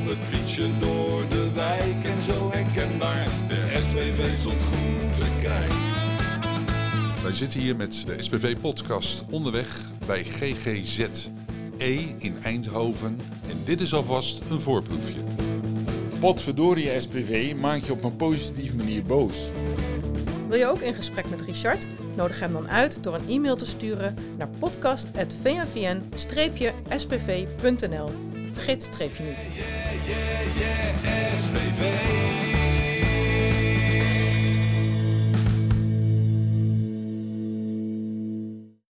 op het fietsje door de wijk en zo herkenbaar. De SPV stond goed te kijken. Wij zitten hier met de SPV-podcast onderweg bij GGZE in Eindhoven. En dit is alvast een voorproefje. Potverdorie SPV maakt je op een positieve manier boos. Wil je ook in gesprek met Richard? Nodig hem dan uit door een e-mail te sturen naar podcast.vnvn-spv.nl. très, très, très.